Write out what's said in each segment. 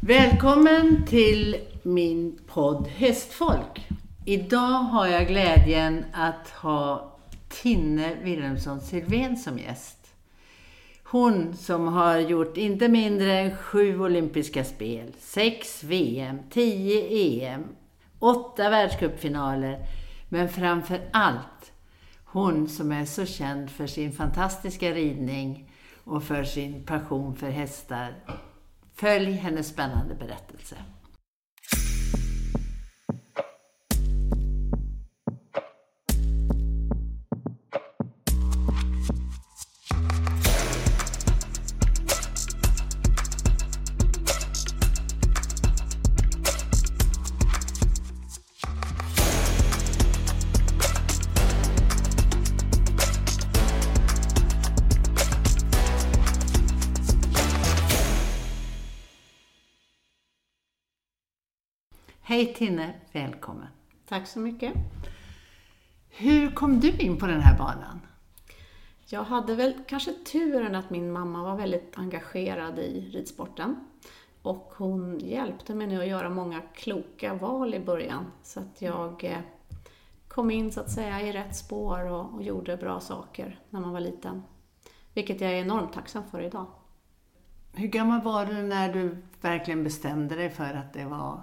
Välkommen till min podd Hästfolk. Idag har jag glädjen att ha Tinne Wilhelmsson Silvén som gäst. Hon som har gjort inte mindre än sju olympiska spel, sex VM, tio EM, åtta världscupfinaler. Men framför allt hon som är så känd för sin fantastiska ridning och för sin passion för hästar. Följ hennes spännande berättelse. Hej Tinne, välkommen. Tack så mycket. Hur kom du in på den här banan? Jag hade väl kanske turen att min mamma var väldigt engagerad i ridsporten. Och hon hjälpte mig nu att göra många kloka val i början. Så att jag eh, kom in så att säga i rätt spår och, och gjorde bra saker när man var liten. Vilket jag är enormt tacksam för idag. Hur gammal var du när du verkligen bestämde dig för att det var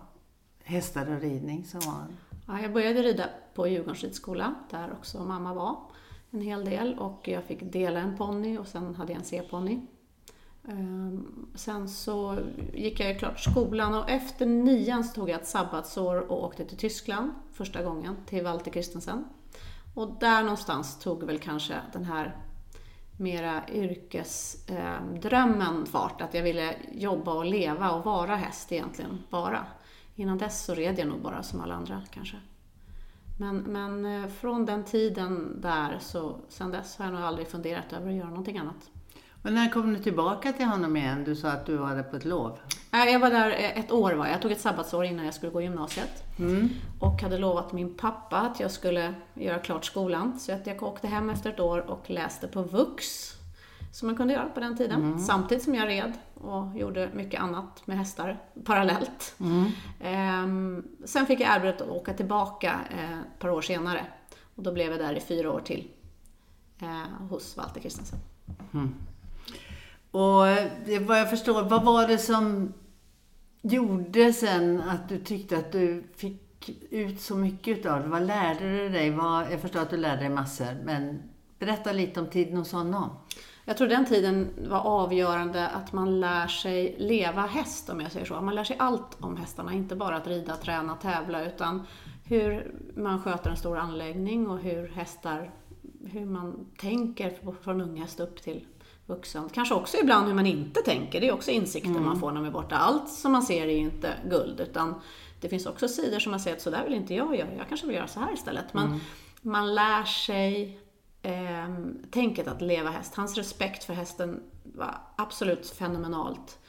hästar och ridning som var... Ja, jag började rida på Djurgårdens ridskola, där också mamma var en hel del. Och jag fick dela en ponny och sen hade jag en C-ponny. Ehm, sen så gick jag ju klart skolan och efter nian så tog jag ett sabbatsår och åkte till Tyskland första gången, till Walter Christensen. Och där någonstans tog väl kanske den här mera yrkesdrömmen ehm, fart, att jag ville jobba och leva och vara häst egentligen bara. Innan dess så red jag nog bara som alla andra kanske. Men, men eh, från den tiden där, så sen dess har jag nog aldrig funderat över att göra någonting annat. Men när kom du tillbaka till honom igen? Du sa att du var där på ett lov. Jag var där eh, ett år var jag. jag tog ett sabbatsår innan jag skulle gå gymnasiet. Mm. Och hade lovat min pappa att jag skulle göra klart skolan. Så att jag åkte hem efter ett år och läste på VUX som man kunde göra på den tiden. Mm. Samtidigt som jag red och gjorde mycket annat med hästar parallellt. Mm. Ehm, sen fick jag erbjudandet att åka tillbaka eh, ett par år senare. Och då blev jag där i fyra år till eh, hos Walter Kristensen. Mm. Och eh, vad jag förstår, vad var det som gjorde sen att du tyckte att du fick ut så mycket av det? Vad lärde du dig? Vad, jag förstår att du lärde dig massor, men berätta lite om tiden hos honom. Jag tror den tiden var avgörande att man lär sig leva häst, om jag säger så. Man lär sig allt om hästarna, inte bara att rida, träna, tävla, utan hur man sköter en stor anläggning och hur hästar, hur man tänker från ung häst upp till vuxen. Kanske också ibland hur man inte tänker, det är också insikter mm. man får när man är borta. Allt som man ser är ju inte guld, utan det finns också sidor som man säger att så där vill inte jag göra, jag kanske vill göra så här istället. Men mm. man lär sig eh, tänket att leva häst. Hans respekt för hästen var absolut fenomenalt.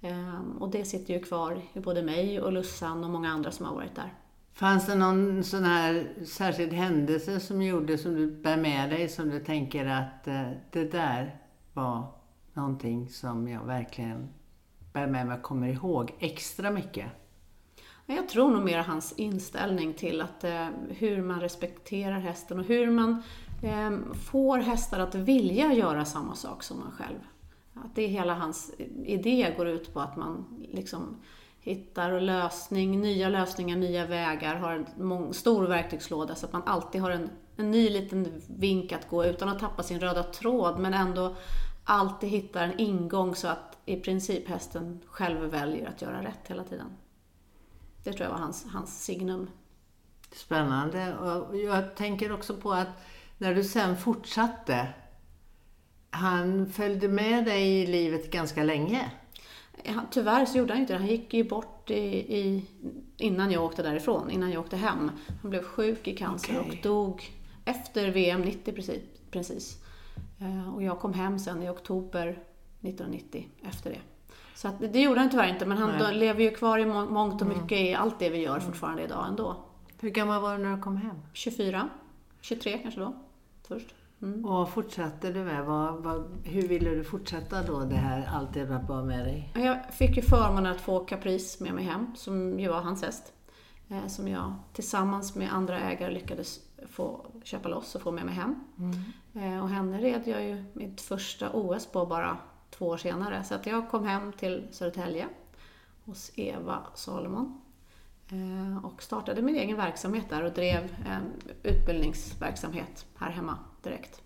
Eh, och det sitter ju kvar i både mig och Lussan och många andra som har varit där. Fanns det någon sån här särskild händelse som gjorde som du bär med dig som du tänker att eh, det där var någonting som jag verkligen bär med mig och kommer ihåg extra mycket? Jag tror nog mer hans inställning till att, eh, hur man respekterar hästen och hur man Ehm, Ehm, får hästar att vilja göra samma sak som man själv. Att det är hela hans idé går ut på att man liksom hittar lösning, nya lösningar, nya vägar, har en stor verktygslåda så att man alltid har en, en ny liten vink att gå utan att tappa sin röda tråd men ändå alltid hittar en ingång så att i princip hästen själv väljer att göra rätt hela tiden. Det tror jag var hans, hans signum. Spännande. Och jag tänker också på att när du sen fortsatte, han följde med dig i livet ganska länge? tyvärr så gjorde han inte det. Han gick ju bort i, i, innan jag åkte därifrån, innan jag åkte hem. Han blev sjuk i cancer okay. och dog efter VM 90 precis. precis. Eh, och jag kom hem sen i oktober 1990 efter det. Så att, det gjorde han tyvärr inte, men han lever ju kvar i mångt och mm. mycket mm. i allt det vi gör mm. idag ändå. Hur gammal var du när du kom hem? 24, 23 kanske då först. Mm. Och fortsatte du med? Vad, vad, hur ville du fortsätta då det här, allt det du bara med dig? Jag fick ju förmånen att få Caprice med mig hem, som ju var hans häst. Eh, som jag tillsammans med andra ägare lyckades få köpa loss och få med mig hem. Eh, och henne red jag ju mitt första OS på bara två år senare. Så att jag kom hem till Södertälje hos Eva Salomon och startade min egen verksamhet där och drev en utbildningsverksamhet här hemma direkt.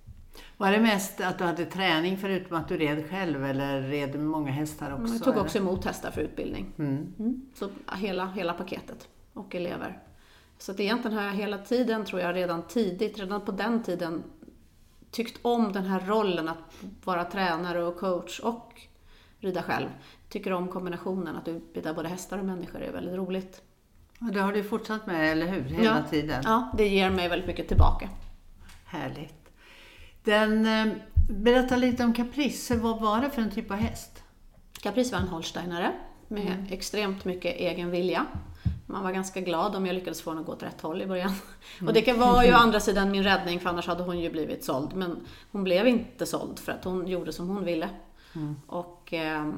Var det mest att du hade träning förutom att du red själv eller red många hästar också? Jag tog eller? också emot hästar för utbildning. Mm. Mm. Så hela, hela paketet och elever. Så att egentligen har jag hela tiden, tror jag, redan tidigt, redan på den tiden tyckt om den här rollen att vara tränare och coach och rida själv. Tycker om kombinationen att utbilda både hästar och människor, är väldigt roligt. Och det har du fortsatt med, eller hur? Hela Ja. tiden? Ja, det ger mig väldigt mycket tillbaka. Härligt. Den, eh, berätta lite om Caprice. Vad var det för en typ av häst? Caprice var en holsteinare med extremt mycket egen vilja. Man var ganska glad om jag lyckades få henne att gå åt rätt håll i början. Och det kan vara ju å andra sidan min räddning för annars hade hon ju blivit såld. Men hon blev inte såld för att hon gjorde som hon ville. Mm. Och eh,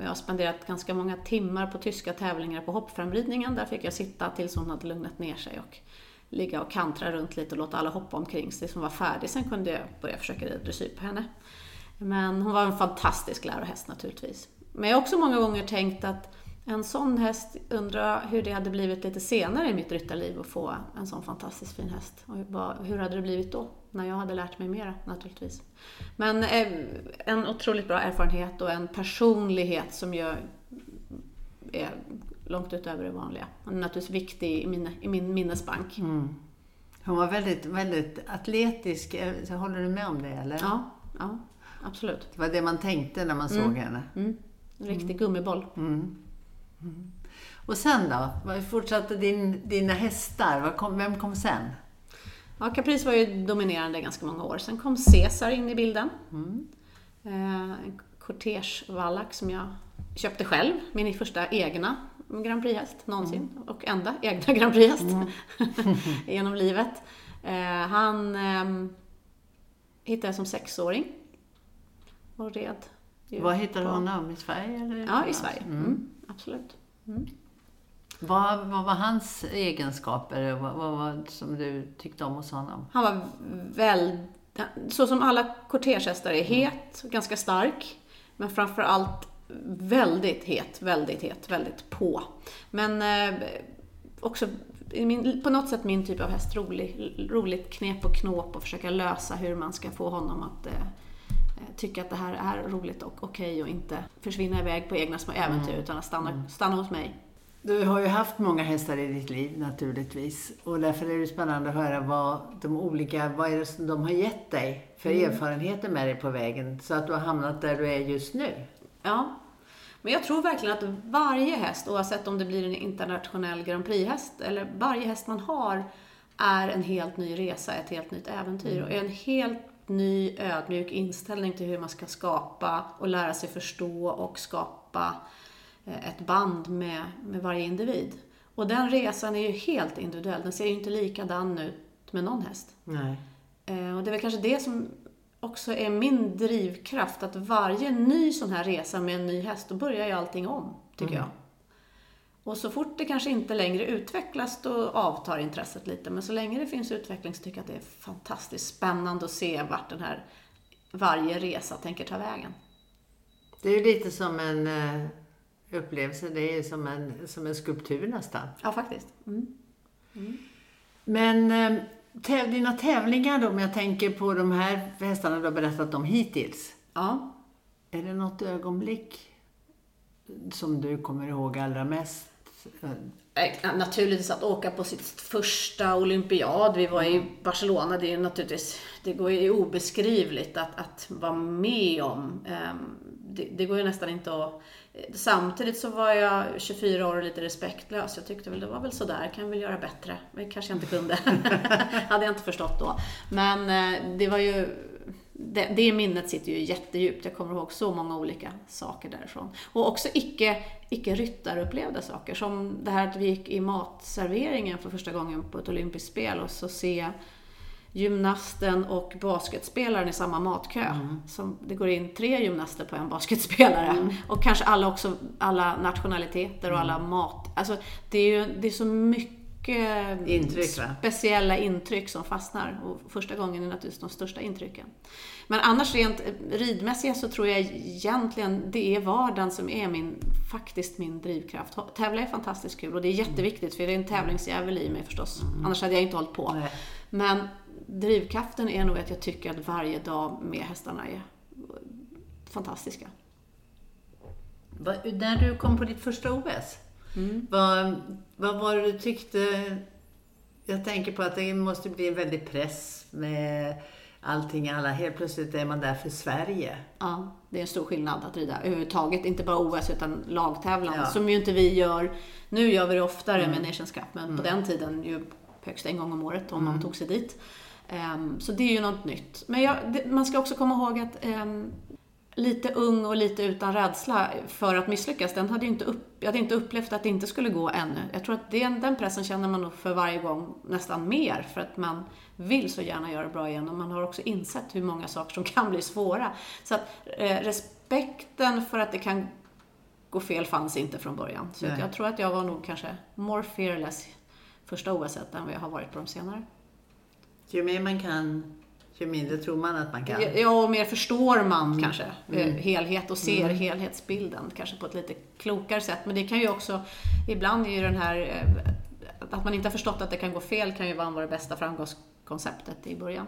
jag har spenderat ganska många timmar på tyska tävlingar på hoppframridningen. Där fick jag sitta tills hon hade lugnat ner sig och ligga och kantra runt lite och låta alla hoppa omkring sig tills hon var färdig. Sen kunde jag börja försöka rida dressyr på henne. Men hon var en fantastisk lärohäst naturligtvis. Men jag har också många gånger tänkt att en sån häst, undrar hur det hade blivit lite senare i mitt ryttarliv att få en sån fantastiskt fin häst. Och hur hade det blivit då? När jag hade lärt mig mera naturligtvis. Men eh, en otroligt bra erfarenhet och en personlighet som ju är långt utöver det vanliga. Hon är naturligtvis viktig i, mina, i min minnesbank. Hon var väldigt, väldigt atletisk. Eh, Så håller du med om det, eller? Ja, ja, absolut. Det var det man tänkte när man såg henne. Mm. En riktig gummiboll. Och sen då? Vad fortsatte din, dina hästar? Kom, vem kom sen? Ja, Caprice var ju dominerande ganska många år. Sen kom Caesar in i bilden. Eh, en cortègevallack som jag köpte själv. Min första egna Grand Prix-häst någonsin. Och enda egna Grand Prix-häst genom livet. Eh, han eh, hittade jag som sexåring. Och red. Vad hittade du honom? I Sverige? Eller? Ja, i Sverige. Mm, absolut. Vad, vad var hans egenskaper? Vad, vad var som du tyckte om hos honom? Han var väldigt, så som alla kortegehästar är, het, ganska stark. Men framför allt väldigt het, väldigt het, väldigt på. Men eh, också min, på något sätt min typ av häst, rolig, roligt knep och knåp och försöka lösa hur man ska få honom att eh, tycka att det här är roligt och okej och inte försvinna iväg på egna små äventyr utan att stanna, stanna hos mig. Du har ju haft många hästar i ditt liv naturligtvis. Och därför är det spännande att höra vad de olika, vad är det som de har gett dig för erfarenheter med dig på vägen. Så att du har hamnat där du är just nu. Ja. Men jag tror verkligen att varje häst, oavsett om det blir en internationell Grand Prix-häst, eller varje häst man har, är en helt ny resa, ett helt nytt äventyr. Och en helt ny ödmjuk inställning till hur man ska skapa och lära sig förstå och skapa eh, ett band med, med varje individ. Och den resan är ju helt individuell, den ser ju inte likadan ut med någon häst. Nej. Eh, Och det är väl kanske det som också är min drivkraft, att varje ny sån här resa med en ny häst, då börjar ju allting om, tycker jag. Och så fort det kanske inte längre utvecklas, då avtar intresset lite. Men så länge det finns utveckling så tycker jag att det är fantastiskt spännande att se vart den här varje resa tänker ta vägen. Det är ju lite som en eh, upplevelse. Det är som en, som en skulptur nästan. Ja, faktiskt. Mm. Men eh, täv, dina tävlingar då, om jag tänker på de här hästarna du har berättat om hittills. Ja. Är det något ögonblick som du kommer ihåg allra mest? Eh, Naturligtvis att åka på sitt första olympiad. Vi var i Barcelona. Det är naturligtvis, det går ju obeskrivligt att, att vara med om. Ehm, Det, det går ju nästan inte att... Samtidigt så var jag 24 år och lite respektlös. Jag tyckte väl det var väl sådär, kan väl göra bättre. Men kanske jag inte kunde. hade jag inte förstått då. Men eh, det var ju... Det, det minnet sitter ju jättedjupt. Jag kommer ihåg så många olika saker därifrån. Och också icke, icke ryttarupplevda saker. Som det här att vi gick i matserveringen för första gången på ett olympiskt spel och så se gymnasten och basketspelaren i samma matkö. Som det går in tre gymnaster på en basketspelare. Och kanske alla också, alla nationaliteter och alla mat. Alltså det är ju det är så mycket Intryck, va? speciella intryck som fastnar. Och första gången är naturligtvis de största intrycken. Men annars rent ridmässigt så tror jag egentligen det är vardagen som är min, faktiskt min drivkraft. Tävla är fantastiskt kul och det är jätteviktigt för det är en tävlingsjävel i mig förstås. Annars hade jag inte hållit på. Men drivkraften är nog att jag tycker att varje dag med hästarna är fantastiska. När du kom på ditt första OS, vad, vad var det du tyckte? Jag tänker på att det måste bli en väldig press med allting, alla. Helt plötsligt är man där för Sverige. Ja, det är en stor skillnad att rida överhuvudtaget. Inte bara OS utan lagtävlan. Ja. Som ju inte vi gör. Nu gör vi det oftare med Nations Cup, men på den tiden ju högst en gång om året om man tog sig dit. Ehm, så det är ju något nytt. Men jag, det, man ska också komma ihåg att ehm, lite ung och lite utan rädsla för att misslyckas, den hade ju inte upp, jag hade inte upplevt att det inte skulle gå ännu. Jag tror att den, den pressen känner man nog för varje gång nästan mer, för att man vill så gärna göra bra igen och man har också insett hur många saker som kan bli svåra. Så att eh, respekten för att det kan gå fel fanns inte från början. Så jag tror att jag var nog kanske more fearless första OS än vad jag har varit på de senare. Ju mer man kan, ju mindre tror man att man kan. Ja, och mer förstår man Mm. kanske eh, helhet och ser helhetsbilden kanske på ett lite klokare sätt. Men det kan ju också, ibland är ju den här, eh, att man inte har förstått att det kan gå fel kan ju vara det bästa framgångskonceptet i början.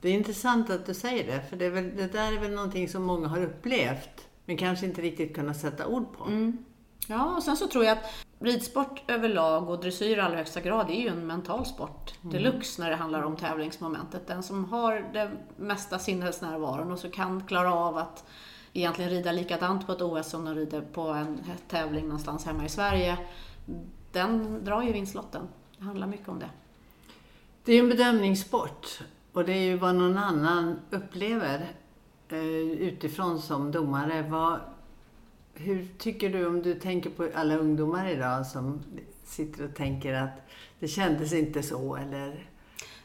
Det är intressant att du säger det, för det, är väl, det där är väl någonting som många har upplevt, men kanske inte riktigt kunnat sätta ord på. Mm. Ja, och sen så tror jag att ridsport överlag och dressyr i allra högsta grad är ju en mental sport deluxe när det handlar om tävlingsmomentet. Den som har den mesta sinnesnärvaron och så kan klara av att egentligen rida likadant på ett OS som de rider på en tävling någonstans hemma i Sverige, den drar ju vinstlotten. Det handlar mycket om det. Det är ju en bedömningssport och det är ju vad någon annan upplever eh, utifrån som domare. Vad, hur tycker du om du tänker på alla ungdomar idag som sitter och tänker att det kändes inte så eller?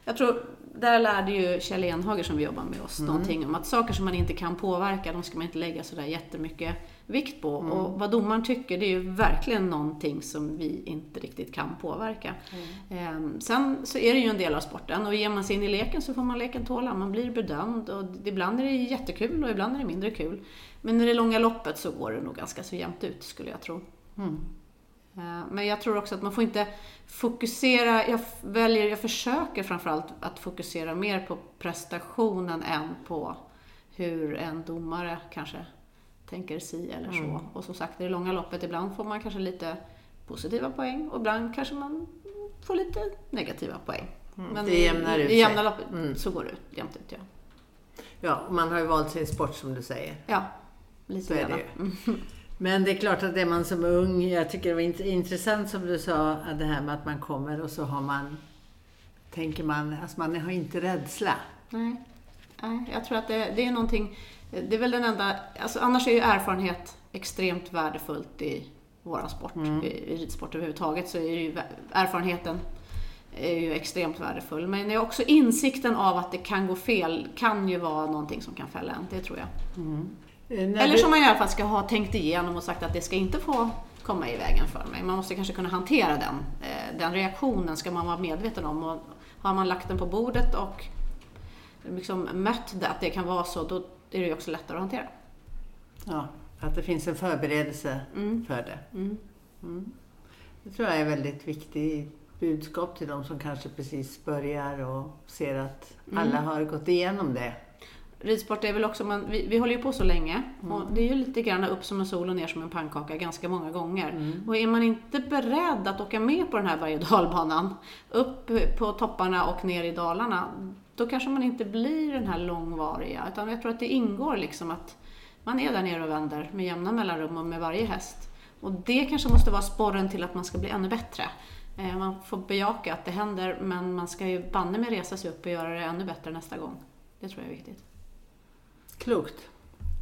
Jag tror, där lärde ju Kjell Enhager som vi jobbar med oss någonting om att saker som man inte kan påverka, de ska man inte lägga sådär jättemycket vikt på. Och vad domaren tycker, det är ju verkligen någonting som vi inte riktigt kan påverka. Ehm, sen så är det ju en del av sporten och ger man sig in i leken så får man leken tåla. Man blir bedömd och ibland är det jättekul och ibland är det mindre kul. Men i det långa loppet så går det nog ganska så jämnt ut skulle jag tro. Eh, Men jag tror också att man får inte fokusera, jag väljer, jag försöker framförallt att fokusera mer på prestationen än på hur en domare kanske tänker si eller så. Och som sagt, i det långa loppet, ibland får man kanske lite positiva poäng och ibland kanske man får lite negativa poäng. Men Det jämnar ut i jämna loppet så går det ut, jämnt ut. Ja, Ja, man har ju valt sin sport som du säger. ja lite Så är grann. det ju. Men det är klart att är man som ung, jag tycker det var int- intressant som du sa, att det här med att man kommer och så har man, tänker man, alltså man har inte rädsla. Nej. Nej, jag tror att det, det är någonting, det är väl den enda, alltså annars är ju erfarenhet extremt värdefullt i våran sport, i, i ridsport överhuvudtaget, så är ju erfarenheten är ju extremt värdefull. Men det är också insikten av att det kan gå fel kan ju vara någonting som kan fälla en, det tror jag. Eh, när Eller som man i alla fall ska ha tänkt igenom och sagt att det ska inte få komma i vägen för mig. Man måste kanske kunna hantera den, eh, den reaktionen ska man vara medveten om. Och har man lagt den på bordet och liksom mött det, att det kan vara så, då är det ju också lättare att hantera. Ja, att det finns en förberedelse Mm. för det. Mm. Det tror jag är väldigt viktigt budskap till de som kanske precis börjar och ser att alla har gått igenom det. Ridsport är väl också, man, vi, vi håller ju på så länge och det är ju lite grann upp som en sol och ner som en pannkaka ganska många gånger. Och är man inte beredd att åka med på den här berg och dalbanan, upp på topparna och ner i dalarna, då kanske man inte blir den här långvariga. Utan jag tror att det ingår liksom att man är där nere och vänder med jämna mellanrum och med varje häst. Och det kanske måste vara sporren till att man ska bli ännu bättre. Eh, Man får bejaka att det händer, men man ska ju banne med resa sig upp och göra det ännu bättre nästa gång. Det tror jag är viktigt. Klokt.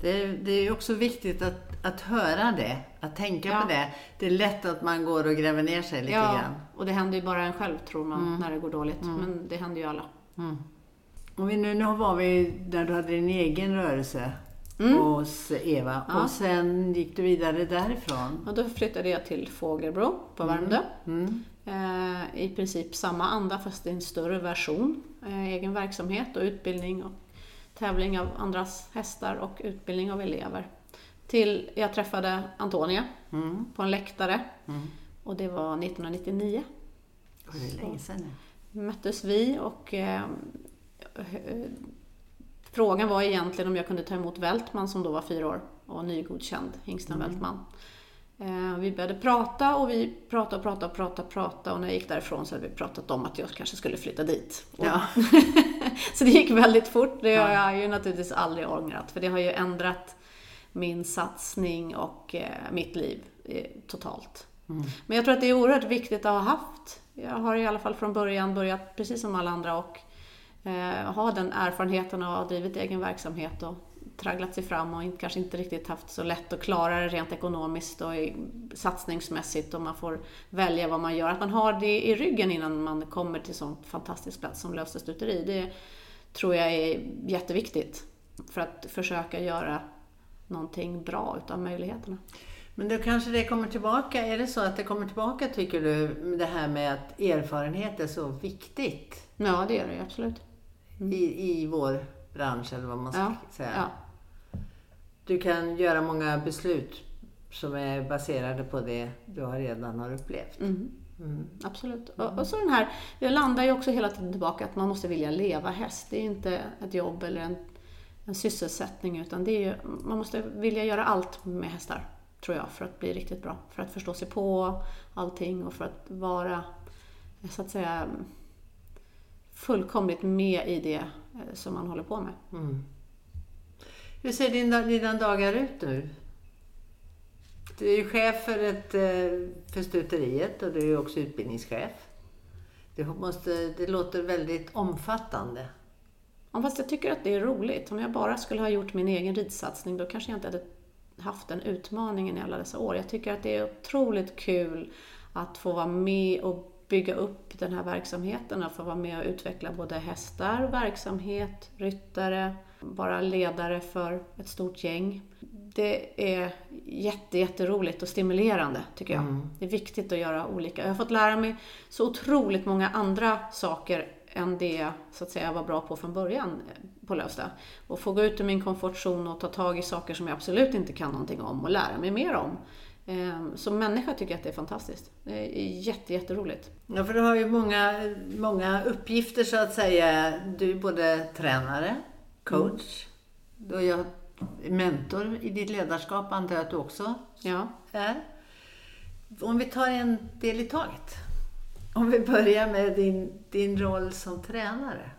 Det, det är också viktigt att, att höra det, att tänka Ja. på det. Det är lätt att man går och gräver ner sig lite ja, grann. och det händer ju bara en själv tror man när det går dåligt. Men det händer ju alla. Och vi, nu, nu var vi där du hade din egen rörelse hos Eva och sen gick du vidare därifrån. Och då flyttade jag till Fågelbro på Värmdö. Mm. Eh, I princip samma anda fast i en större version. Eh, egen verksamhet och utbildning och tävling av andras hästar och utbildning av elever. Till jag träffade Antonia Mm. på en läktare Mm. och det var 1999. Och det är länge sedan nu. möttes vi och eh, frågan var egentligen om jag kunde ta emot Vältman som då var fyra år och nygodkänd hingsten Vältman. Eh, vi började prata och vi pratade och pratade och pratade, pratade och när jag gick därifrån så hade vi pratat om att jag kanske skulle flytta dit. Ja. så det gick väldigt fort. Det har jag ju naturligtvis aldrig ångrat för det har ju ändrat min satsning och eh, mitt liv eh, totalt. Men jag tror att det är oerhört viktigt att ha haft. Jag har i alla fall från början börjat precis som alla andra och eh, ha den erfarenheten av att ha drivit egen verksamhet och tragglat sig fram och kanske inte riktigt haft så lätt att klara det rent ekonomiskt och satsningsmässigt och man får välja vad man gör. Att man har det i ryggen innan man kommer till sånt fantastisk plats som Lövsta stuteri, det tror jag är jätteviktigt för att försöka göra någonting bra utav möjligheterna. Men då kanske det kommer tillbaka. Är det så att det kommer tillbaka tycker du, det här med att erfarenhet är så viktigt Ja, det är det ju absolut. i, i vår bransch eller vad man ska Ja, säga? ja. Du kan göra många beslut som är baserade på det du har redan har upplevt. Mm. Mm. Absolut. Och, och så den här, jag landar ju också hela tiden tillbaka att man måste vilja leva häst. Det är inte ett jobb eller en, en sysselsättning utan det är ju, man måste vilja göra allt med hästar, tror jag, för att bli riktigt bra. För att förstå sig på allting och för att vara, så att säga, fullkomligt med i det eh, som man håller på med. Mm. Hur ser dina, dina dagar ut nu? Du är ju chef för, ett, eh, för stuteriet och du är också utbildningschef. Det, måste, det låter väldigt omfattande. Ja, fast jag tycker att det är roligt. Om jag bara skulle ha gjort min egen ridsatsning då kanske jag inte hade haft den utmaningen i alla dessa år. Jag tycker att det är otroligt kul att få vara med och bygga upp den här verksamheten, att få vara med och utveckla både hästar, verksamhet, ryttare, vara ledare för ett stort gäng. Det är jätte, jätteroligt och stimulerande tycker jag. Det är viktigt att göra olika. Jag har fått lära mig så otroligt många andra saker än det jag så att säga var bra på från början på Lövsta. Och få gå ut ur min komfortzon och ta tag i saker som jag absolut inte kan någonting om och lära mig mer om. Ehm, Som människa tycker jag att det är fantastiskt. Det är jätte, jätteroligt. Ja, för du har ju många, många uppgifter så att säga. Du är både tränare, coach, du är jag mentor i ditt ledarskap antar jag att du också Ja. är. Om vi tar en del i taget. Om vi börjar med din, din roll som tränare.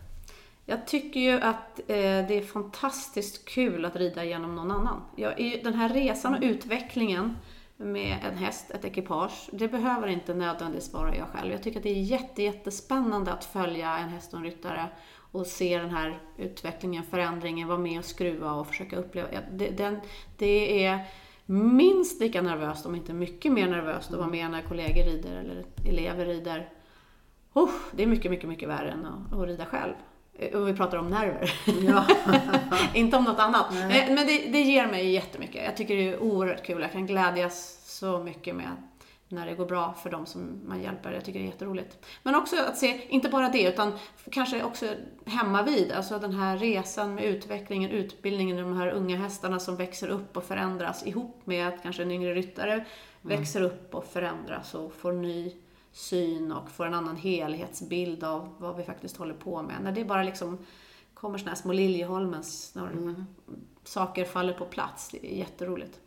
Jag tycker ju att eh, det är fantastiskt kul att rida genom någon annan. Jag, den här resan och utvecklingen med en häst, ett ekipage, det behöver inte nödvändigtvis vara jag själv. Jag tycker att det är jätte, jättespännande att följa en häst och en ryttare och se den här utvecklingen, förändringen, vara med och skruva och försöka uppleva. Det, den, det är minst lika nervöst, om inte mycket mer nervöst, att vara med när kollegor rider eller elever rider. Oh, det är mycket, mycket, mycket värre än att, att rida själv. Eh, Och vi pratar om nerver. Ja. Inte om något annat. Eh, Men det, det ger mig jättemycket. Jag tycker det är oerhört kul. Jag kan glädjas så mycket med när det går bra för de som man hjälper. Jag tycker det är jätteroligt. Men också att se, inte bara det, utan kanske också hemma vid. Alltså den här resan med utvecklingen, utbildningen, de här unga hästarna som växer upp och förändras ihop med att kanske en yngre ryttare växer upp och förändras och får ny syn och får en annan helhetsbild av vad vi faktiskt håller på med. När det bara liksom kommer såna här små Liljeholmens, när saker faller på plats. Det är jätteroligt.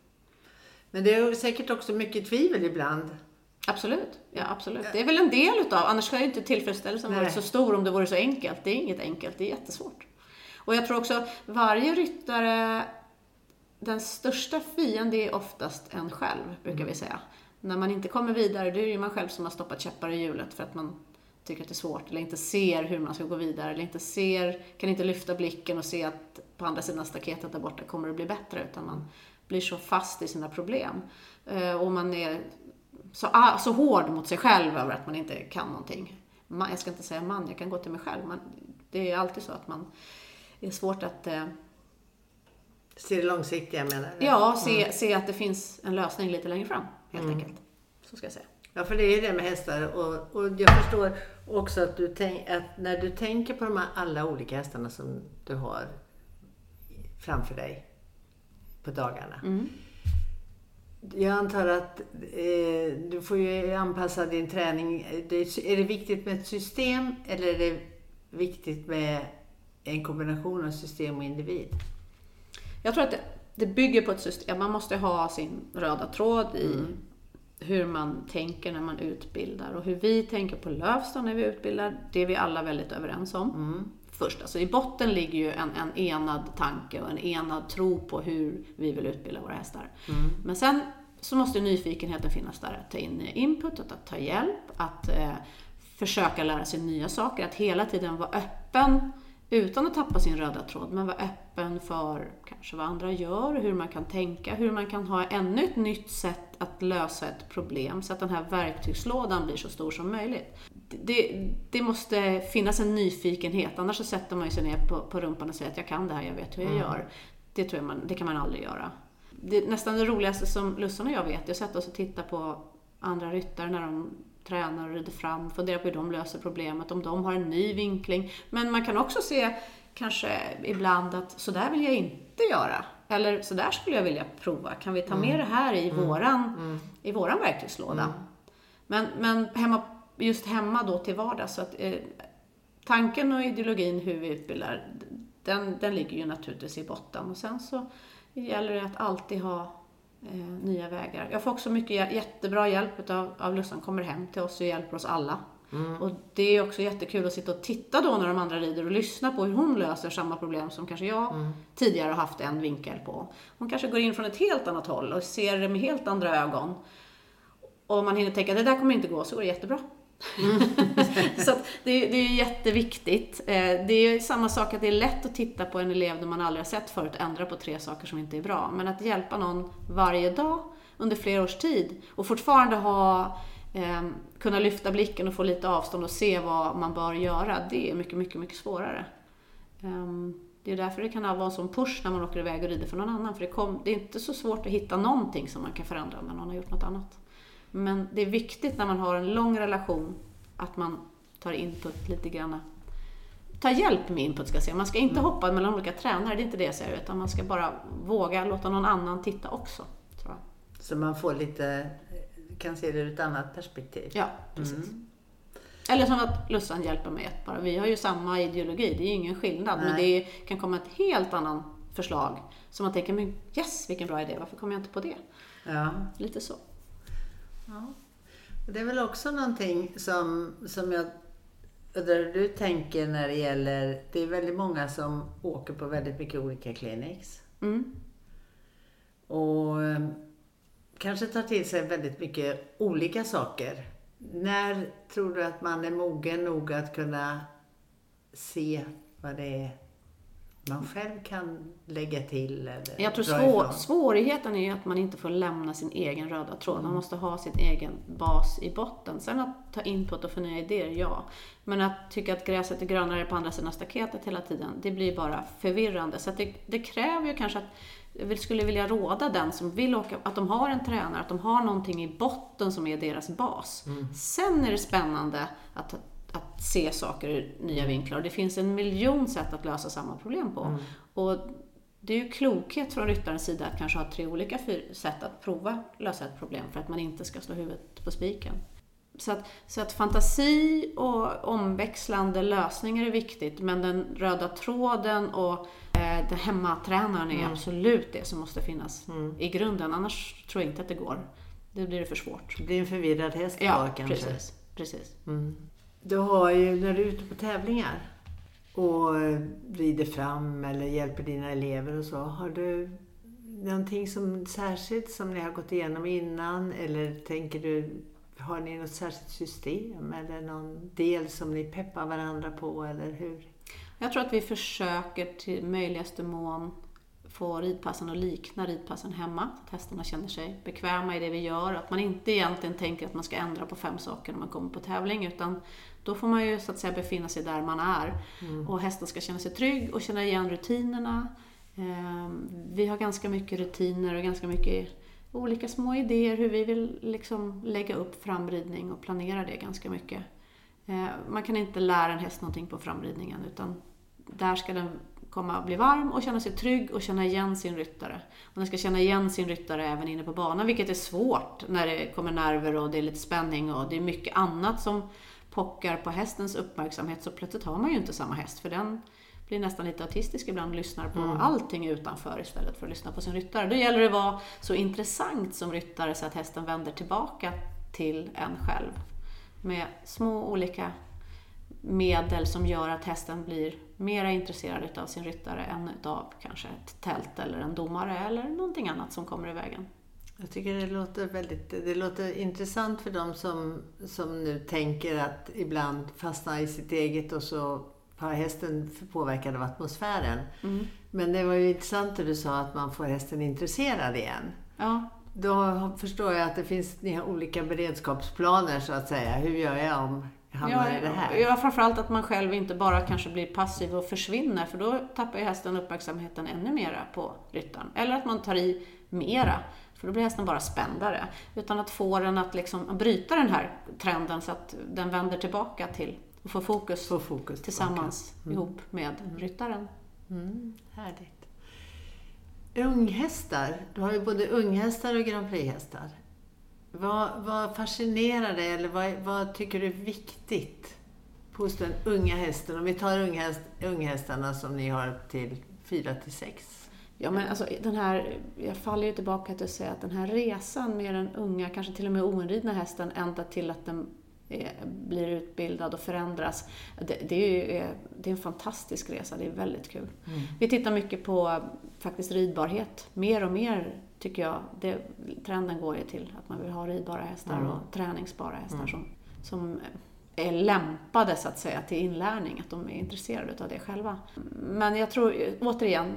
Men det är säkert också mycket tvivel ibland. Absolut. Ja, absolut. Det är väl en del utav, annars skulle inte tillfredsställelsen Nej. varit så stor om det vore så enkelt. Det är inget enkelt, det är jättesvårt. Och jag tror också, varje ryttare, den största fienden är oftast en själv, brukar vi säga. När man inte kommer vidare, då är det ju man själv som har stoppat käppar i hjulet för att man tycker att det är svårt, eller inte ser hur man ska gå vidare, eller inte ser, kan inte lyfta blicken och se att på andra sidan staketet där borta kommer det bli bättre, utan man blir så fast i sina problem. Eh, Och man är så, ah, så hård mot sig själv över att man inte kan någonting. Man, jag ska inte säga man, jag kan gå till mig själv. Man, Det är alltid så att man det är svårt att eh, Se det långsiktiga menar du? ja, se, se att det finns en lösning lite längre fram, helt enkelt. Så ska jag säga. Ja, för det är ju det med hästar. Och, och jag förstår också att, du tänk, att när du tänker på de här alla olika hästarna som du har framför dig på dagarna. Mm. Jag antar att eh, du får ju anpassa din träning. Det, är det viktigt med ett system eller är det viktigt med en kombination av system och individ? Jag tror att det, det bygger på ett system. Man måste ha sin röda tråd i hur man tänker när man utbildar. Och hur vi tänker på Lövsta när vi utbildar, det är vi alla väldigt överens om. Först, alltså i botten ligger ju en, en enad tanke och en enad tro på hur vi vill utbilda våra hästar. Men sen så måste nyfikenheten finnas där, att ta in input, att ta hjälp, att eh, försöka lära sig nya saker, att hela tiden vara öppen utan att tappa sin röda tråd, men vara öppen för kanske vad andra gör, hur man kan tänka, hur man kan ha ännu ett nytt sätt att lösa ett problem så att den här verktygslådan blir så stor som möjligt. Det, det måste finnas en nyfikenhet, annars så sätter man sig ner på, på rumpan och säger att jag kan det här, jag vet hur jag gör. Det, tror jag man, det kan man aldrig göra. Det, nästan det roligaste som Lussan och jag vet är att sätta oss och titta på andra ryttare när de tränar och rider fram, fundera på hur de löser problemet, om de har en ny vinkling. Men man kan också se kanske ibland att så där vill jag inte göra. Eller så där skulle jag vilja prova. Kan vi ta med det här i våran, i våran verktygslåda? Men, men hemma, just hemma då till vardags, så att eh, tanken och ideologin hur vi utbildar, den, den ligger ju naturligtvis i botten. Och sen så gäller det att alltid ha eh, nya vägar. Jag får också mycket jä- jättebra hjälp av, av Lussan kommer hem till oss och hjälper oss alla. Och det är också jättekul att sitta och titta då när de andra rider och lyssna på hur hon löser samma problem som kanske jag tidigare har haft en vinkel på. Hon kanske går in från ett helt annat håll och ser det med helt andra ögon. Och man hinner tänka, det där kommer inte gå, så går det jättebra. Mm. så att det, är- det är jätteviktigt. Eh, det är ju samma sak att det är lätt att titta på en elev som man aldrig har sett förut och ändra på tre saker som inte är bra. Men att hjälpa någon varje dag under flera års tid och fortfarande ha, eh, kunna lyfta blicken och få lite avstånd och se vad man bör göra, det är mycket, mycket, mycket svårare. Ehm, det är därför det kan vara en sån push när man åker iväg och rider för någon annan. För det, kom, det är inte så svårt att hitta någonting som man kan förändra när någon har gjort något annat. Men det är viktigt när man har en lång relation att man tar input lite grann. Ta hjälp med input ska jag säga. Man ska inte hoppa mellan olika tränare, det är inte det jag säger. Utan man ska bara våga låta någon annan titta också. Tror jag. Så man får lite, kan se det ur ett annat perspektiv. Ja, precis. Eller som att Lussan hjälper mig bara, vi har ju samma ideologi, det är ju ingen skillnad. Men Nej. det kan komma ett helt annan förslag. Så man tänker, men yes vilken bra idé, varför kom jag inte på det? Ja. Lite så. Ja. Det är väl också någonting som, som jag undrar du tänker när det gäller, det är väldigt många som åker på väldigt mycket olika clinics. Mm. Och eh, kanske tar till sig väldigt mycket olika saker. När tror du att man är mogen nog att kunna se vad det är man själv kan lägga till? Eller Jag tror svår, svårigheten är ju att man inte får lämna sin egen röda tråd. Man måste ha sin egen bas i botten. Sen att ta input och få nya idéer, ja. Men att tycka att gräset är grönare på andra sidan staketet hela tiden, det blir bara förvirrande. Så det, det kräver ju kanske att jag skulle vilja råda den som vill åka, att de har en tränare, att de har någonting i botten som är deras bas. Sen är det spännande att, att se saker ur nya vinklar. Och det finns en miljon sätt att lösa samma problem på. Och det är ju klokhet från ryttarens sida att kanske ha tre olika sätt att prova lösa ett problem för att man inte ska slå huvudet på spiken. Så att, så att fantasi och omväxlande lösningar är viktigt, men den röda tråden och eh, den hemmatränaren är absolut det som måste finnas i grunden. Annars tror jag inte att det går. Det blir det för svårt. Det blir en förvirrad häst Ja, kanske. precis. precis. Du har ju, när du är ute på tävlingar och rider fram eller hjälper dina elever och så, har du någonting som särskilt som ni har gått igenom innan eller tänker du, har ni något särskilt system eller någon del som ni peppar varandra på eller hur? Jag tror att vi försöker till möjligaste mån få ridpassen att likna ridpassen hemma. Så att hästarna känner sig bekväma i det vi gör. Att man inte egentligen tänker att man ska ändra på fem saker när man kommer på tävling. Utan då får man ju så att säga befinna sig där man är. Mm. Och hästen ska känna sig trygg och känna igen rutinerna. Ehm, vi har ganska mycket rutiner och ganska mycket olika små idéer hur vi vill liksom lägga upp framridning och planera det ganska mycket. Ehm, man kan inte lära en häst någonting på framridningen utan där ska den komma bli varm och känna sig trygg och känna igen sin ryttare. Och den ska känna igen sin ryttare även inne på banan, vilket är svårt när det kommer nerver och det är lite spänning och det är mycket annat som pockar på hästens uppmärksamhet. Så plötsligt har man ju inte samma häst, för den blir nästan lite autistisk ibland och lyssnar på mm. allting utanför istället för att lyssna på sin ryttare. Då gäller det att vara så intressant som ryttare så att hästen vänder tillbaka till en själv. Med små olika medel som gör att hästen blir mera intresserad av sin ryttare än av kanske ett tält eller en domare eller någonting annat som kommer i vägen. Jag tycker det låter väldigt det låter intressant för dem som, som nu tänker att ibland fastna i sitt eget och så har hästen påverkad av atmosfären. Mm. Men det var ju intressant det du sa att man får hästen intresserad igen. Ja. Då förstår jag att det finns ni har olika beredskapsplaner så att säga. Hur gör jag om hamnar ja, i det här? Ja, framförallt att man själv inte bara kanske blir passiv och försvinner för då tappar ju hästen uppmärksamheten ännu mera på ryttaren. Eller att man tar i mera för då blir hästen bara spändare. Utan att få den att liksom bryta den här trenden så att den vänder tillbaka till och få fokus, få fokus tillsammans mm. ihop med mm. ryttaren. Mm, härligt. Unghästar, du har ju både unghästar och Grand Prix-hästar. Vad, vad fascinerar dig eller vad, vad, tycker du är viktigt hos den unga hästen? Om vi tar unghäst, unghästarna som ni har till 4 till 6. Ja, men alltså, den här, jag faller ju tillbaka till att säga att den här resan med den unga, kanske till och med oinridna hästen, ända till att den blir utbildad och förändras. Det, det, är, ju, det är en fantastisk resa, det är väldigt kul. Mm. Vi tittar mycket på faktiskt ridbarhet. Mer och mer tycker jag, det, trenden går ju till att man vill ha ridbara hästar mm. och träningsbara hästar mm. som, som är lämpade så att säga till inlärning, att de är intresserade av det själva. Men jag tror återigen,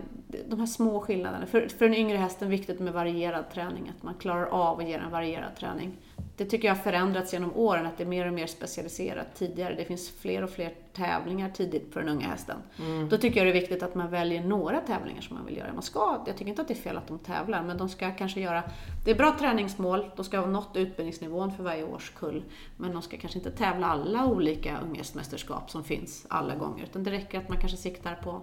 de här små skillnaderna. För, för den yngre hästen är det viktigt med varierad träning, att man klarar av att ge en varierad träning det tycker jag har förändrats genom åren, att det är mer och mer specialiserat. Tidigare, det finns fler och fler tävlingar tidigt för den unga hästen. Mm. Då tycker jag det är viktigt att man väljer några tävlingar som man vill göra. Man ska, jag tycker inte att det är fel att de tävlar, men de ska kanske göra... Det är bra träningsmål, de ska ha nått utbildningsnivån för varje årskull. Men de ska kanske inte tävla alla olika unghästmästerskap som finns alla gånger. Utan det räcker att man kanske siktar på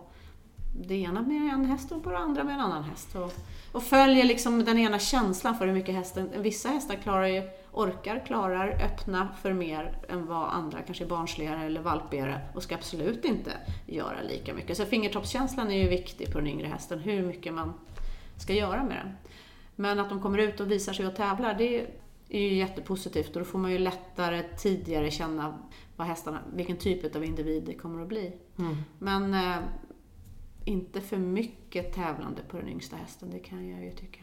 det ena med en häst och på det andra med en annan häst. Och, och följer liksom den ena känslan för hur mycket hästen... Vissa hästar klarar ju orkar, klarar, öppna för mer än vad andra kanske är barnsligare eller valpigare och ska absolut inte göra lika mycket. Så fingertoppskänslan är ju viktig på den yngre hästen, hur mycket man ska göra med den. Men att de kommer ut och visar sig och tävlar, det är ju jättepositivt och då får man ju lättare tidigare känna vad hästarna, vilken typ av individ det kommer att bli. Mm. Men eh, inte för mycket tävlande på den yngsta hästen, det kan jag ju tycka.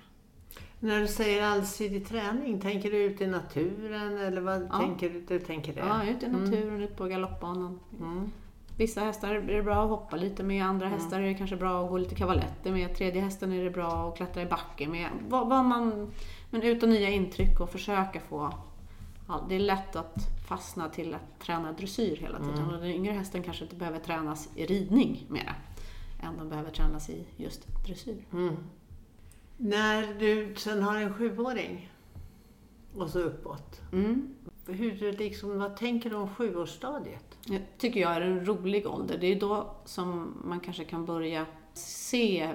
När du säger allsidig träning, tänker du ut i naturen eller vad ja. tänker du, tänker det? Ja, ut i mm. naturen, mm. ut på galoppbanan. Mm. Vissa hästar är det bra att hoppa lite med, andra mm. hästar är det kanske bra att gå lite kavaletter med, tredje hästen är det bra att klättra i backe med. Vad, vad man, men ut och nya intryck och försöka få... Ja, det är lätt att fastna till att träna dressyr hela tiden mm. och den yngre hästen kanske inte behöver tränas i ridning mera än de behöver tränas i just dressyr. Mm. När du sen har en sjuåring och så uppåt. Mm. Hur, liksom, vad tänker du om sjuårsstadiet? Det tycker jag är en rolig ålder. Det är då som man kanske kan börja se eh,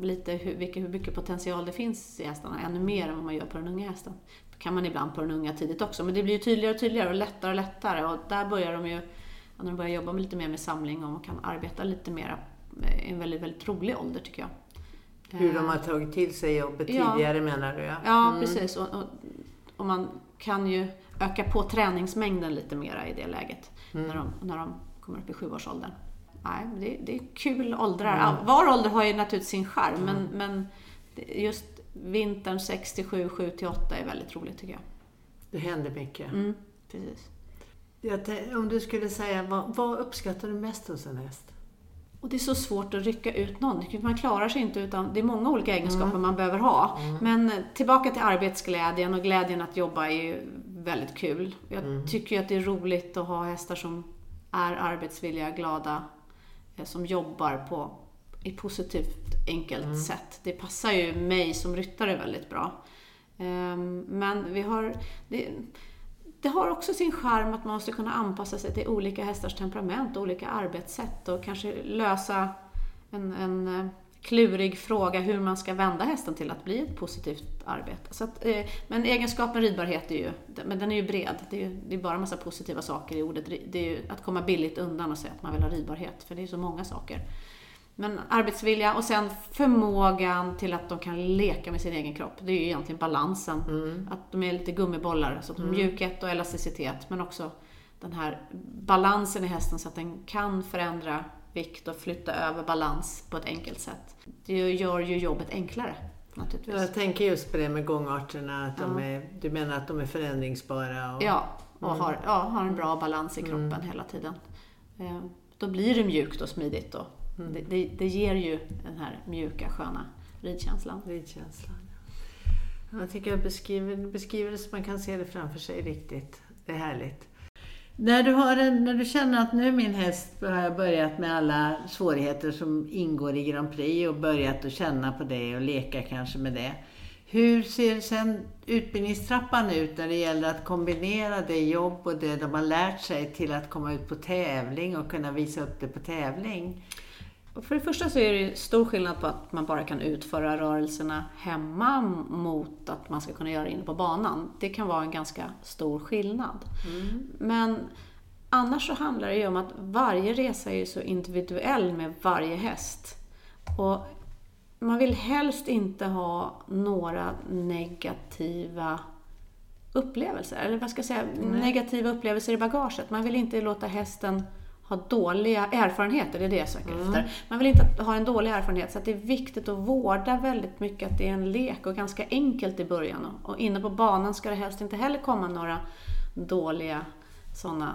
lite hur, vilka, hur mycket potential det finns i hästarna, ännu mer än vad man gör på den unga hästen. Det kan man ibland på den unga tidigt också, men det blir ju tydligare och tydligare och lättare och lättare. Och där börjar de ju, när de börjar jobba lite mer med samling och kan arbeta lite mer, i en väldigt, väldigt rolig ålder tycker jag. Hur de har tagit till sig jobbet ja. tidigare menar du? Ja, ja mm. precis. Och, och, och, man kan ju öka på träningsmängden lite mera i det läget. Mm. När, de, när de kommer upp i sjuårsåldern. Nej, det, det är kul åldrar. Mm. Var ålder har ju naturligtvis sin charm, men, mm. men just vintern 67, 7 till 8 är väldigt roligt tycker jag. Det händer mycket. Mm, precis. om du skulle säga, vad, vad uppskattar du mest hos en häst? Och det är så svårt att rycka ut någon. Man klarar sig inte utan det är många olika egenskaper mm. man behöver ha. Mm. Men tillbaka till arbetsglädjen och glädjen att jobba är ju väldigt kul. Jag mm. tycker ju att det är roligt att ha hästar som är arbetsvilliga, glada, eh, som jobbar på ett positivt, enkelt mm. sätt. Det passar ju mig som ryttare väldigt bra. Ehm, men vi har... Det, det har också sin charm att man måste kunna anpassa sig till olika hästars temperament och olika arbetssätt och kanske lösa en, en eh, klurig fråga hur man ska vända hästen till att bli ett positivt arbete. Så att, eh, men egenskapen ridbarhet är ju, men den är ju bred. Det är, ju, det är bara en massa positiva saker i ordet. Det är ju att komma billigt undan och säga att man vill ha ridbarhet, för det är så många saker. Men arbetsvilja och sen förmågan till att de kan leka med sin egen kropp. Det är ju egentligen balansen. Mm. Att de är lite gummibollar, så att de mm. mjukhet och elasticitet. Men också den här balansen i hästen så att den kan förändra vikt och flytta över balans på ett enkelt sätt. Det gör ju jobbet enklare. Naturligtvis. Jag tänker just på det med gångarterna. Att ja. de är, du menar att de är förändringsbara? Och, ja, och mm. har, ja, har en bra balans i kroppen mm. hela tiden. Eh, då blir det mjukt och smidigt. Och, Mm. Det, det, det, ger ju den här mjuka, sköna ridkänslan. ridkänslan ja. Jag tycker jag beskriver, beskriver det så man kan se det framför sig riktigt. Det är härligt. När du, har en, när du känner att nu min häst har jag börjat med alla svårigheter som ingår i Grand Prix och börjat att känna på det och leka kanske med det. Hur ser sen utbildningstrappan ut när det gäller att kombinera det jobb och det de har lärt sig till att komma ut på tävling och kunna visa upp det på tävling? För det första så är det stor skillnad på att man bara kan utföra rörelserna hemma mot att man ska kunna göra det inne på banan. Det kan vara en ganska stor skillnad. Mm. Men annars så handlar det ju om att varje resa är så individuell med varje häst. Och man vill helst inte ha några negativa upplevelser, eller vad ska jag säga, mm. negativa upplevelser i bagaget. Man vill inte låta hästen ha dåliga erfarenheter, det är det jag söker mm. efter. Man vill inte ha en dålig erfarenhet, så det är viktigt att vårda väldigt mycket att det är en lek och ganska enkelt i början. Och inne på banan ska det helst inte heller komma några dåliga sådana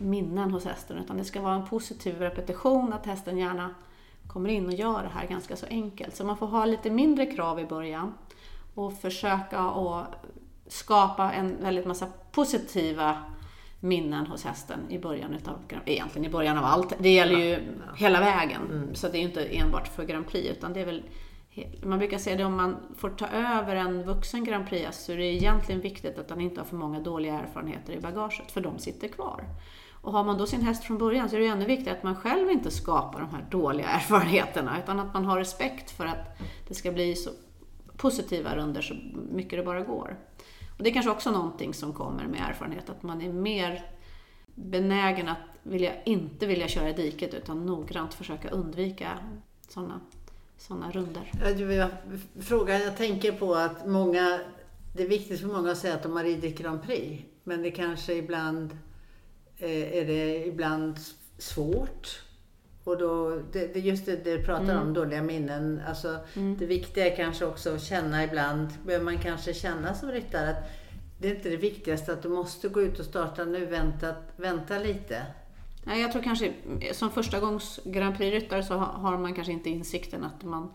minnen hos hästen, utan det ska vara en positiv repetition, att hästen gärna kommer in och gör det här ganska så enkelt. Så man får ha lite mindre krav i början och försöka att skapa en väldigt massa positiva minnen hos hästen i början utav, egentligen i början av allt. Det gäller ju ja, hela vägen. Mm. Så det är ju inte enbart för Grand Prix utan det är väl man brukar säga det om man får ta över en vuxen Grand Prix så är det egentligen viktigt att han inte har för många dåliga erfarenheter i bagaget, för de sitter kvar. Och har man då sin häst från början så är det ännu viktigare att man själv inte skapar de här dåliga erfarenheterna, utan att man har respekt för att det ska bli så positiva runder så mycket det bara går. Och det är kanske också någonting som kommer med erfarenhet, att man är mer benägen att vilja, inte vilja köra i diket utan noggrant försöka undvika sådana såna runder. Frågan jag tänker på att många, det är viktigt för många att säga att de har ridit Grand Prix, men det kanske ibland eh, är det ibland svårt och då, det, det just det du pratar mm. om, dåliga minnen. Alltså, mm. Det viktiga är kanske också att känna ibland, behöver man kanske känna som ryttare att det är inte det viktigaste att du måste gå ut och starta nu, vänta, vänta lite. Nej, jag tror kanske som första gångs Grand Prix-ryttare så har man kanske inte insikten att man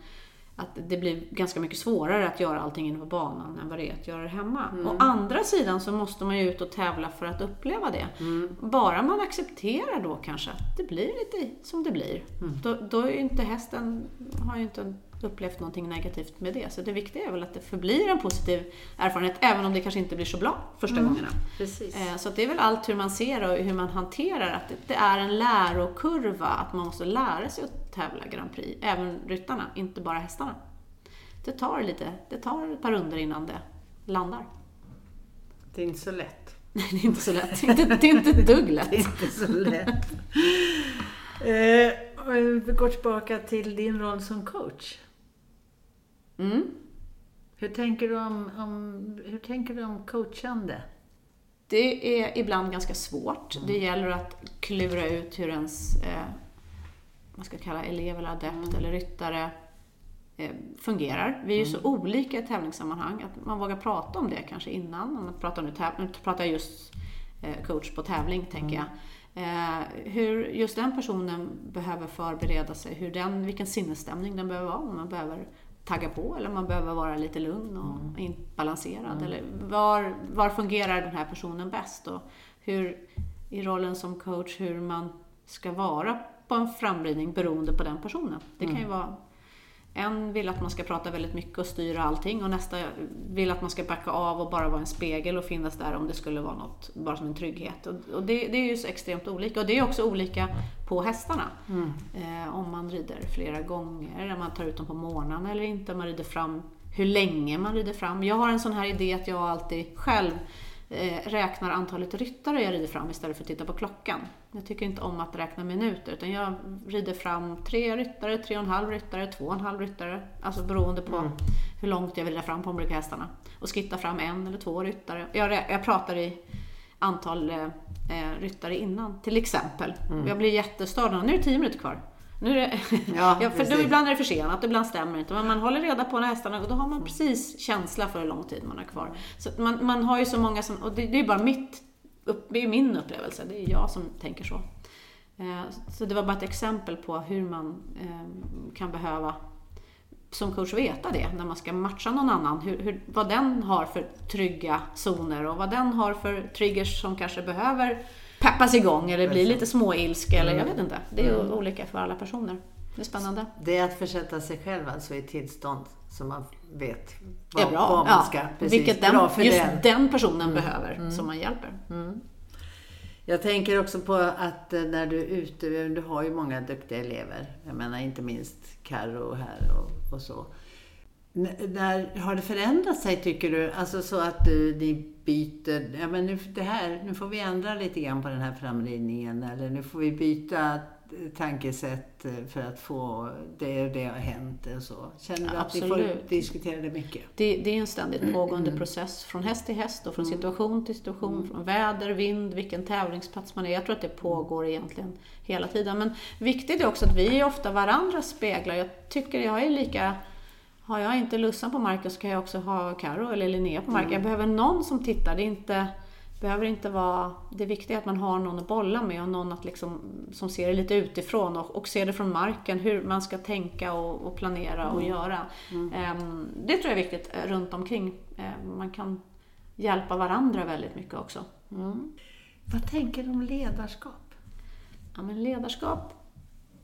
att det blir ganska mycket svårare att göra allting inne på banan än vad det är att göra det hemma. Mm. Å andra sidan så måste man ju ut och tävla för att uppleva det. Mm. Bara man accepterar då kanske att det blir lite som det blir. Mm. Då, då är ju inte hästen, har ju inte upplevt någonting negativt med det. Så det viktiga är väl att det förblir en positiv erfarenhet, även om det kanske inte blir så bra första mm. gångerna. Precis. Eh, så det är väl allt hur man ser och hur man hanterar att det är en lärokurva, att man måste lära sig att tävla Grand Prix, även ryttarna, inte bara hästarna. Det tar lite, det tar ett par runder innan det landar. Det är inte så lätt. Nej, det är inte så lätt. Det är inte ett dugg lätt. Det är inte så lätt. eh, vi går tillbaka till din roll som coach. Mm. Hur tänker du om, om, hur tänker du om coachande? Det är ibland ganska svårt. Mm. Det gäller att klura ut hur ens eh, man ska kalla elev eller adept mm. eller ryttare eh, fungerar. Vi är ju mm. så olika i tävlingssammanhang att man vågar prata om det kanske innan. Om man pratar nu, nu pratar jag just eh, coach på tävling, tänker mm. jag. Eh, hur just den personen behöver förbereda sig, hur den, vilken sinnesstämning den behöver vara. Om man behöver tagga på eller om man behöver vara lite lugn och mm. balanserad. Mm. Eller var, var fungerar den här personen bäst? Och hur, i rollen som coach, hur man ska vara på en framridning beroende på den personen. Det kan ju mm. vara en vill att man ska prata väldigt mycket och styra allting och nästa vill att man ska backa av och bara vara en spegel och finnas där om det skulle vara något, bara som en trygghet. Och, och det, det, är ju så extremt olika. Och det är också olika på hästarna. Mm. Eh, om man rider flera gånger, om man tar ut dem på morgonen eller inte, om man rider fram, hur länge man rider fram. Jag har en sån här idé att jag alltid själv Eh, räknar antalet ryttare jag rider fram istället för att titta på klockan. Jag tycker inte om att räkna minuter utan jag rider fram tre ryttare, tre och en halv ryttare, två och en halv ryttare. Alltså beroende på mm. hur långt jag vill rida fram på de olika hästarna. Och skittar fram en eller två ryttare. Jag, jag pratar i antal eh, eh, ryttare innan till exempel. Mm. Jag blir jättestörd. Nu är det tio minuter kvar. Nu är det, ja, ja, för då ibland är det försenat, ibland stämmer det inte. Men man håller reda på hästarna och då har man precis känsla för hur lång tid man har kvar. Så man, man har ju så många som, och det, det är bara mitt, det är min upplevelse, det är jag som tänker så. Eh, så det var bara ett exempel på hur man eh, kan behöva som coach veta det när man ska matcha någon annan. Hur, hur, vad den har för trygga zoner och vad den har för triggers som kanske behöver peppas igång eller blir lite småilska eller jag vet inte. Det är mm. olika för alla personer. Det är spännande. Det är att försätta sig själv alltså i tillstånd så man vet vad, bra. vad man ska... Ja. Precis, Vilket den, bra för just den, den personen mm. behöver mm. som man hjälper. Mm. Jag tänker också på att eh, när du är ute, du har ju många duktiga elever. Jag menar inte minst Karo här och, och så. När, har det förändrat sig tycker du? Alltså så att du, ni byter, ja men nu, det här, nu får vi ändra lite grann på den här framridningen eller nu får vi byta tankesätt för att få det och det har hänt och så. Känner du att ni får diskutera det mycket? Det, det är en ständigt pågående mm. process från häst till häst och från mm. situation till situation, mm. från väder, vind, vilken tävlingsplats man är. Jag tror att det pågår egentligen hela tiden. Men viktigt är också att vi är ofta varandras speglar. Jag tycker jag är lika har jag inte Lussan på marken så kan jag också ha Karo eller Linnea på marken. Mm. Jag behöver någon som tittar. Det, är inte, behöver inte vara, det viktiga är att man har någon att bolla med och någon att liksom, som ser det lite utifrån och, och ser det från marken, hur man ska tänka och, och planera och mm. göra. Mm. Um, det tror jag är viktigt eh, runt omkring. Um, man kan hjälpa varandra väldigt mycket också. Mm. Vad tänker du om ledarskap? Ja, men ledarskap,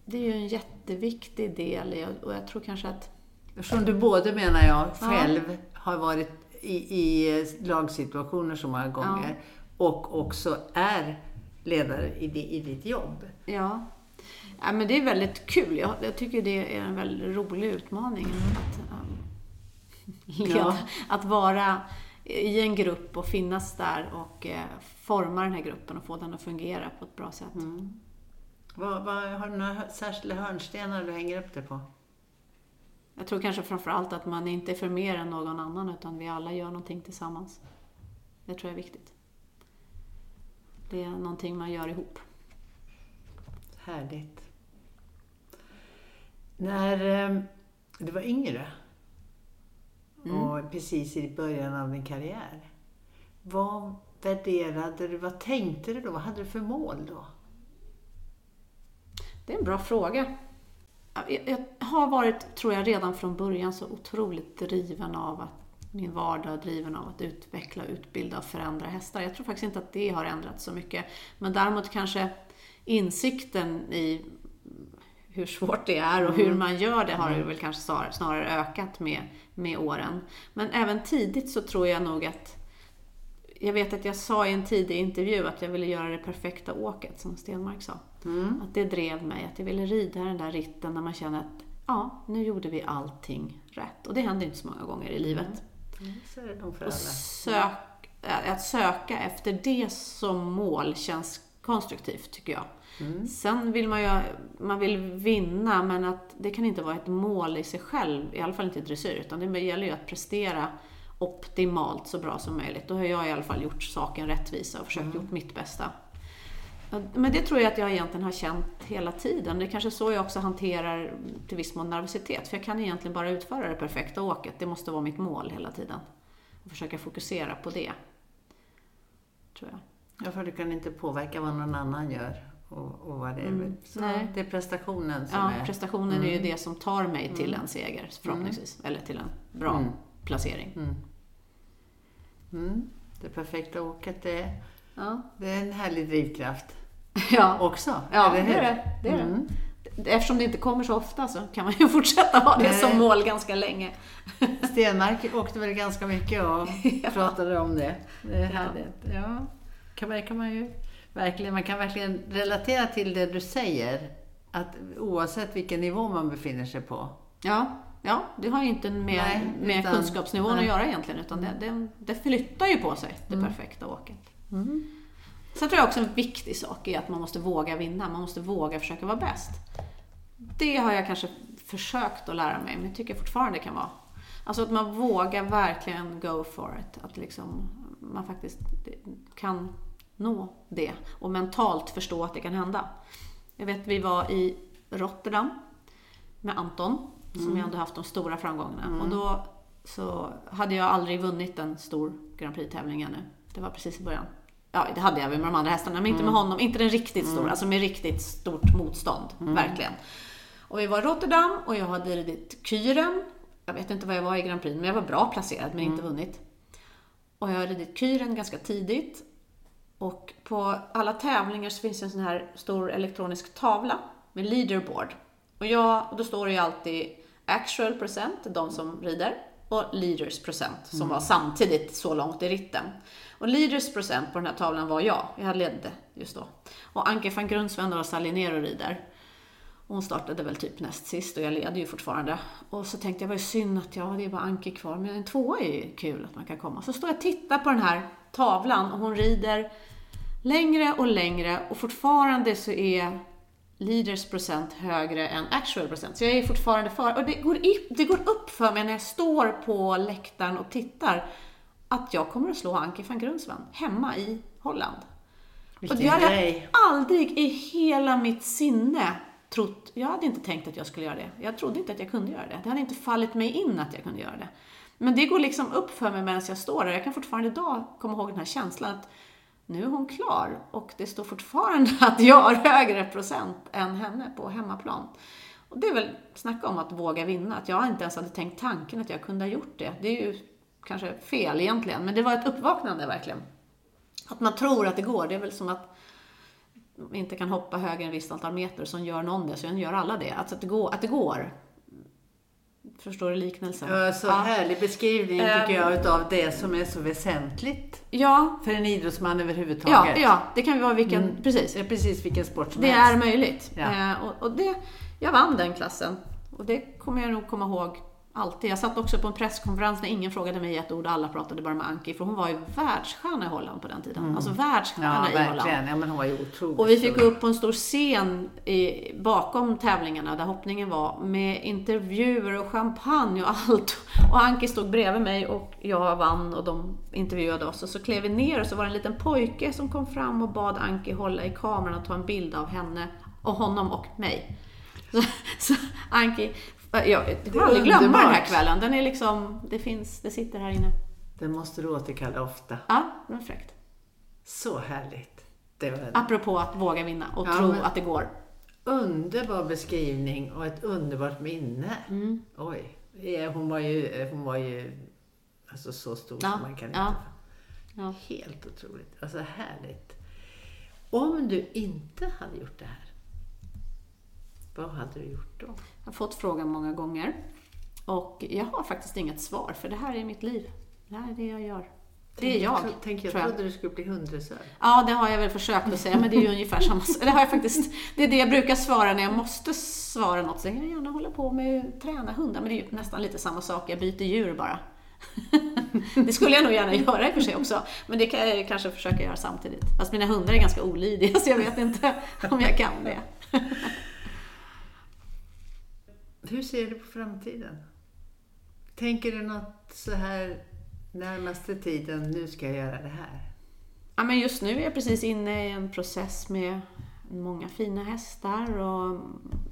det är ju en jätteviktig del och jag tror kanske att Eftersom du både, menar jag, själv ja. har varit i, i lagsituationer så många gånger ja. och också är ledare i, i ditt jobb. Ja. ja, men det är väldigt kul. Jag, jag tycker det är en väldigt rolig utmaning att, um, leda, ja. att vara i en grupp och finnas där och eh, forma den här gruppen och få den att fungera på ett bra sätt. Mm. Vad, vad, har du några särskilda hörnstenar du hänger upp det på? Jag tror kanske framförallt att man inte är för mer än någon annan utan vi alla gör någonting tillsammans. Det tror jag är viktigt. Det är någonting man gör ihop. Härligt. När eh, du var yngre mm. och precis i början av din karriär. Vad värderade du? Vad tänkte du då? Vad hade du för mål då? Det är en bra fråga jag har varit, tror jag, redan från början så otroligt driven av att min vardag driven av att utveckla, utbilda och förändra hästar. Jag tror faktiskt inte att det har ändrats så mycket. Men däremot kanske insikten i hur svårt det är och hur mm. man gör det har ju väl kanske snarare ökat med, med åren. Men även tidigt så tror jag nog att jag vet att jag sa i en tidig intervju att jag ville göra det perfekta åket, som Stenmark sa. Mm. Att det drev mig, att jag ville rida den där ritten när man känner att ja, nu gjorde vi allting rätt. Och det händer inte så många gånger i livet. Mm. Så är det nog för alla. Sök, att söka efter det som mål känns konstruktivt, tycker jag. Mm. Sen vill man ju man vill vinna, men att det kan inte vara ett mål i sig själv, i alla fall inte i dressyr, utan det gäller ju att prestera optimalt så bra som möjligt. Då har jag i alla fall gjort saken rättvisa och försökt mm. gjort mitt bästa. Men det tror jag att jag egentligen har känt hela tiden. Det är kanske så jag också hanterar till viss mån nervositet. För jag kan egentligen bara utföra det perfekta åket. Det måste vara mitt mål hela tiden. Och försöka fokusera på det. Tror jag. Ja, för du kan inte påverka vad någon annan gör. Och, och vad det är. Så nej. det är prestationen som Ja, är... prestationen är ju det som tar mig till en seger förhoppningsvis. Eller till en bra Mm. placering. Mm, det perfekta åket, det, Ja. det är en härlig drivkraft Ja, också. ja det eller hur? är det. det, är det. Mm. Eftersom det inte kommer så ofta så kan man ju fortsätta ha det Nej. som mål ganska länge. Stenmark åkte väl ganska mycket och pratade om det. Det är härligt. Ja, kan man, kan man ju verkligen, man kan verkligen relatera till det du säger. Att oavsett vilken nivå man befinner sig på. Ja, ja det har ju inte med, Nej, med utan- kunskapsnivån nej. att göra egentligen, utan det, det, det flyttar ju på sig, det perfekta åket. Sen tror jag också en viktig sak är att man måste våga vinna, man måste våga försöka vara bäst. Det har jag kanske försökt att lära mig, men jag tycker fortfarande det kan vara. Alltså att man vågar verkligen go for it. Att liksom man faktiskt kan nå det och mentalt förstå att det kan hända. Jag vet vi var i Rotterdam med Anton, som jag ändå haft de stora framgångarna. Och då så hade jag aldrig vunnit en stor Grand Prix-tävling ännu. Det var precis i början. Ja, det hade jag väl med de andra hästarna, men inte med honom. Inte den riktigt stora, alltså med riktigt stort motstånd. Verkligen. Och vi var i Rotterdam och jag hade ridit Kyren. Jag vet inte vad jag var i Grand Prix, men jag var bra placerad, men inte vunnit. Och jag har ridit Kyren ganska tidigt. Och på alla tävlingar så finns det en sån här stor elektronisk tavla med leaderboard. Och, jag, och då står det ju alltid actual procent, de som rider, och leaders procent, som var samtidigt så långt i ritten. Och leaders procent på den här tavlan var jag, jag ledde just då. Och Anke van Grundsven och Sally Nero rider. Och hon startade väl typ näst sist och jag leder ju fortfarande. Och så tänkte jag, vad synd att ja, det är bara Anke kvar, men en tvåa är ju kul att man kan komma. Så står jag och tittar på den här tavlan och hon rider längre och längre och fortfarande så är leaders procent högre än actual procent. Så jag är fortfarande för. Och det går, i, det går upp för mig när jag står på läktaren och tittar att jag kommer att slå Anke van Grunsvan hemma i Holland. Vilken och jag hade grej. aldrig i hela mitt sinne trott, jag hade inte tänkt att jag skulle göra det. Jag trodde inte att jag kunde göra det. Det hade inte fallit mig in att jag kunde göra det. Men det går liksom upp för mig medan jag står där. Jag kan fortfarande idag komma ihåg den här känslan att nu är hon klar och det står fortfarande att jag har högre procent än henne på hemmaplan. Och det är väl, snacka om att våga vinna, att jag inte ens hade tänkt tanken att jag kunde ha gjort det. Det är ju kanske fel egentligen, men det var ett uppvaknande verkligen. Att man tror att det går, det är väl som att man inte kan hoppa högre än ett visst antal meter, så gör någon det, så gör alla det. Alltså att det går. Att det går. Förstår du liknelsen? Ja, så härlig beskrivning Ehm. tycker jag utav det som är så väsentligt Ja, för en idrottsman ja, överhuvudtaget. ja, det kan vara vilken, precis. Det är precis vilken sport som Det helst. är möjligt. Ja. Eh, och, och det, jag vann den klassen. Och det kommer jag nog komma ihåg alltid. Jag satt också på en presskonferens när ingen frågade mig ett ord, alla pratade bara med Anki, för hon var ju världsstjärna i Holland på den tiden. Alltså världsstjärna Mm. Ja, i Holland. verkligen. Ja, men hon var ju otroligt Och vi fick gå upp på en stor scen i, bakom tävlingarna där hoppningen var med intervjuer och champagne och allt. Och Anki stod bredvid mig och jag vann och de intervjuade oss. Och så klev vi ner och så var det en liten pojke som kom fram och bad Anki hålla i kameran och ta en bild av henne och honom och mig. Så, så Anki, jag, jag kommer aldrig glömma den här kvällen. Den är liksom, det finns, det sitter här inne. Det måste du återkalla ofta. Ja, det var fräckt. Så härligt. Det var en Apropå att våga vinna och Ja, tro att det går. underbar beskrivning och ett underbart minne. Mm. Oj. Hon var ju, hon var ju alltså, så stor Ja, som man kan ja. inte. Ja. Helt otroligt. Alltså härligt. Om du inte hade gjort det här, vad hade du gjort då? Jag har fått frågan många gånger. Och jag har faktiskt inget svar, för det här är mitt liv. Det här är det jag gör. Det är jag, tro- Tänk, jag tror jag. trodde du skulle bli hunddressör. Ja, det har jag väl försökt att säga, men det är ju ungefär samma sak. Det har jag faktiskt. Det är det jag brukar svara när jag måste svara något. Så jag kan gärna hålla på med att träna hundar, men det är ju nästan lite samma sak. Jag byter djur bara. Det skulle jag nog gärna göra i och för sig också, men det kan jag kanske försöka göra samtidigt. Fast mina hundar är ganska olydiga, så jag vet inte om jag kan det. Hur ser du på framtiden? Tänker du något så här närmaste tiden, nu ska jag göra det här? Ja, men just nu är jag precis inne i en process med många fina hästar och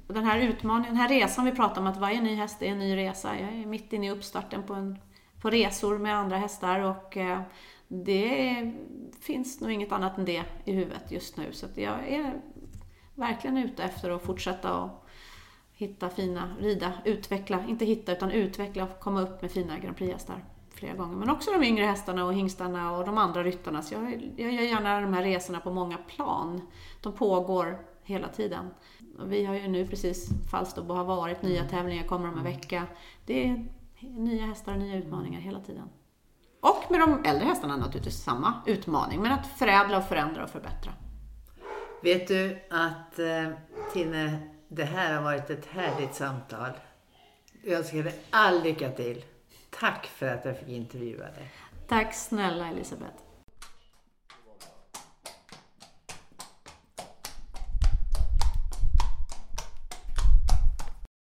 den här utmaningen, den här resan vi pratar om, att varje ny häst är en ny resa. Jag är mitt inne i uppstarten på, en, på resor med andra hästar och eh, det finns nog inget annat än det i huvudet just nu. Så jag är verkligen ute efter att fortsätta och hitta fina, rida, utveckla, inte hitta utan utveckla och komma upp med fina Grand Prix-hästar flera gånger. Men också de yngre hästarna och hingstarna och de andra ryttarna. Så jag, jag gör gärna de här resorna på många plan. De pågår hela tiden. Och vi har ju nu precis, Falsterbo har varit, nya tävlingar kommer om en vecka. Det är nya hästar och nya utmaningar hela tiden. Och med de äldre hästarna naturligtvis samma utmaning, men att förädla och förändra och förbättra. Vet du att eh, Tine, det här har varit ett härligt samtal. Jag önskar dig all lycka till. Tack för att jag fick intervjua dig. Tack snälla Elisabeth.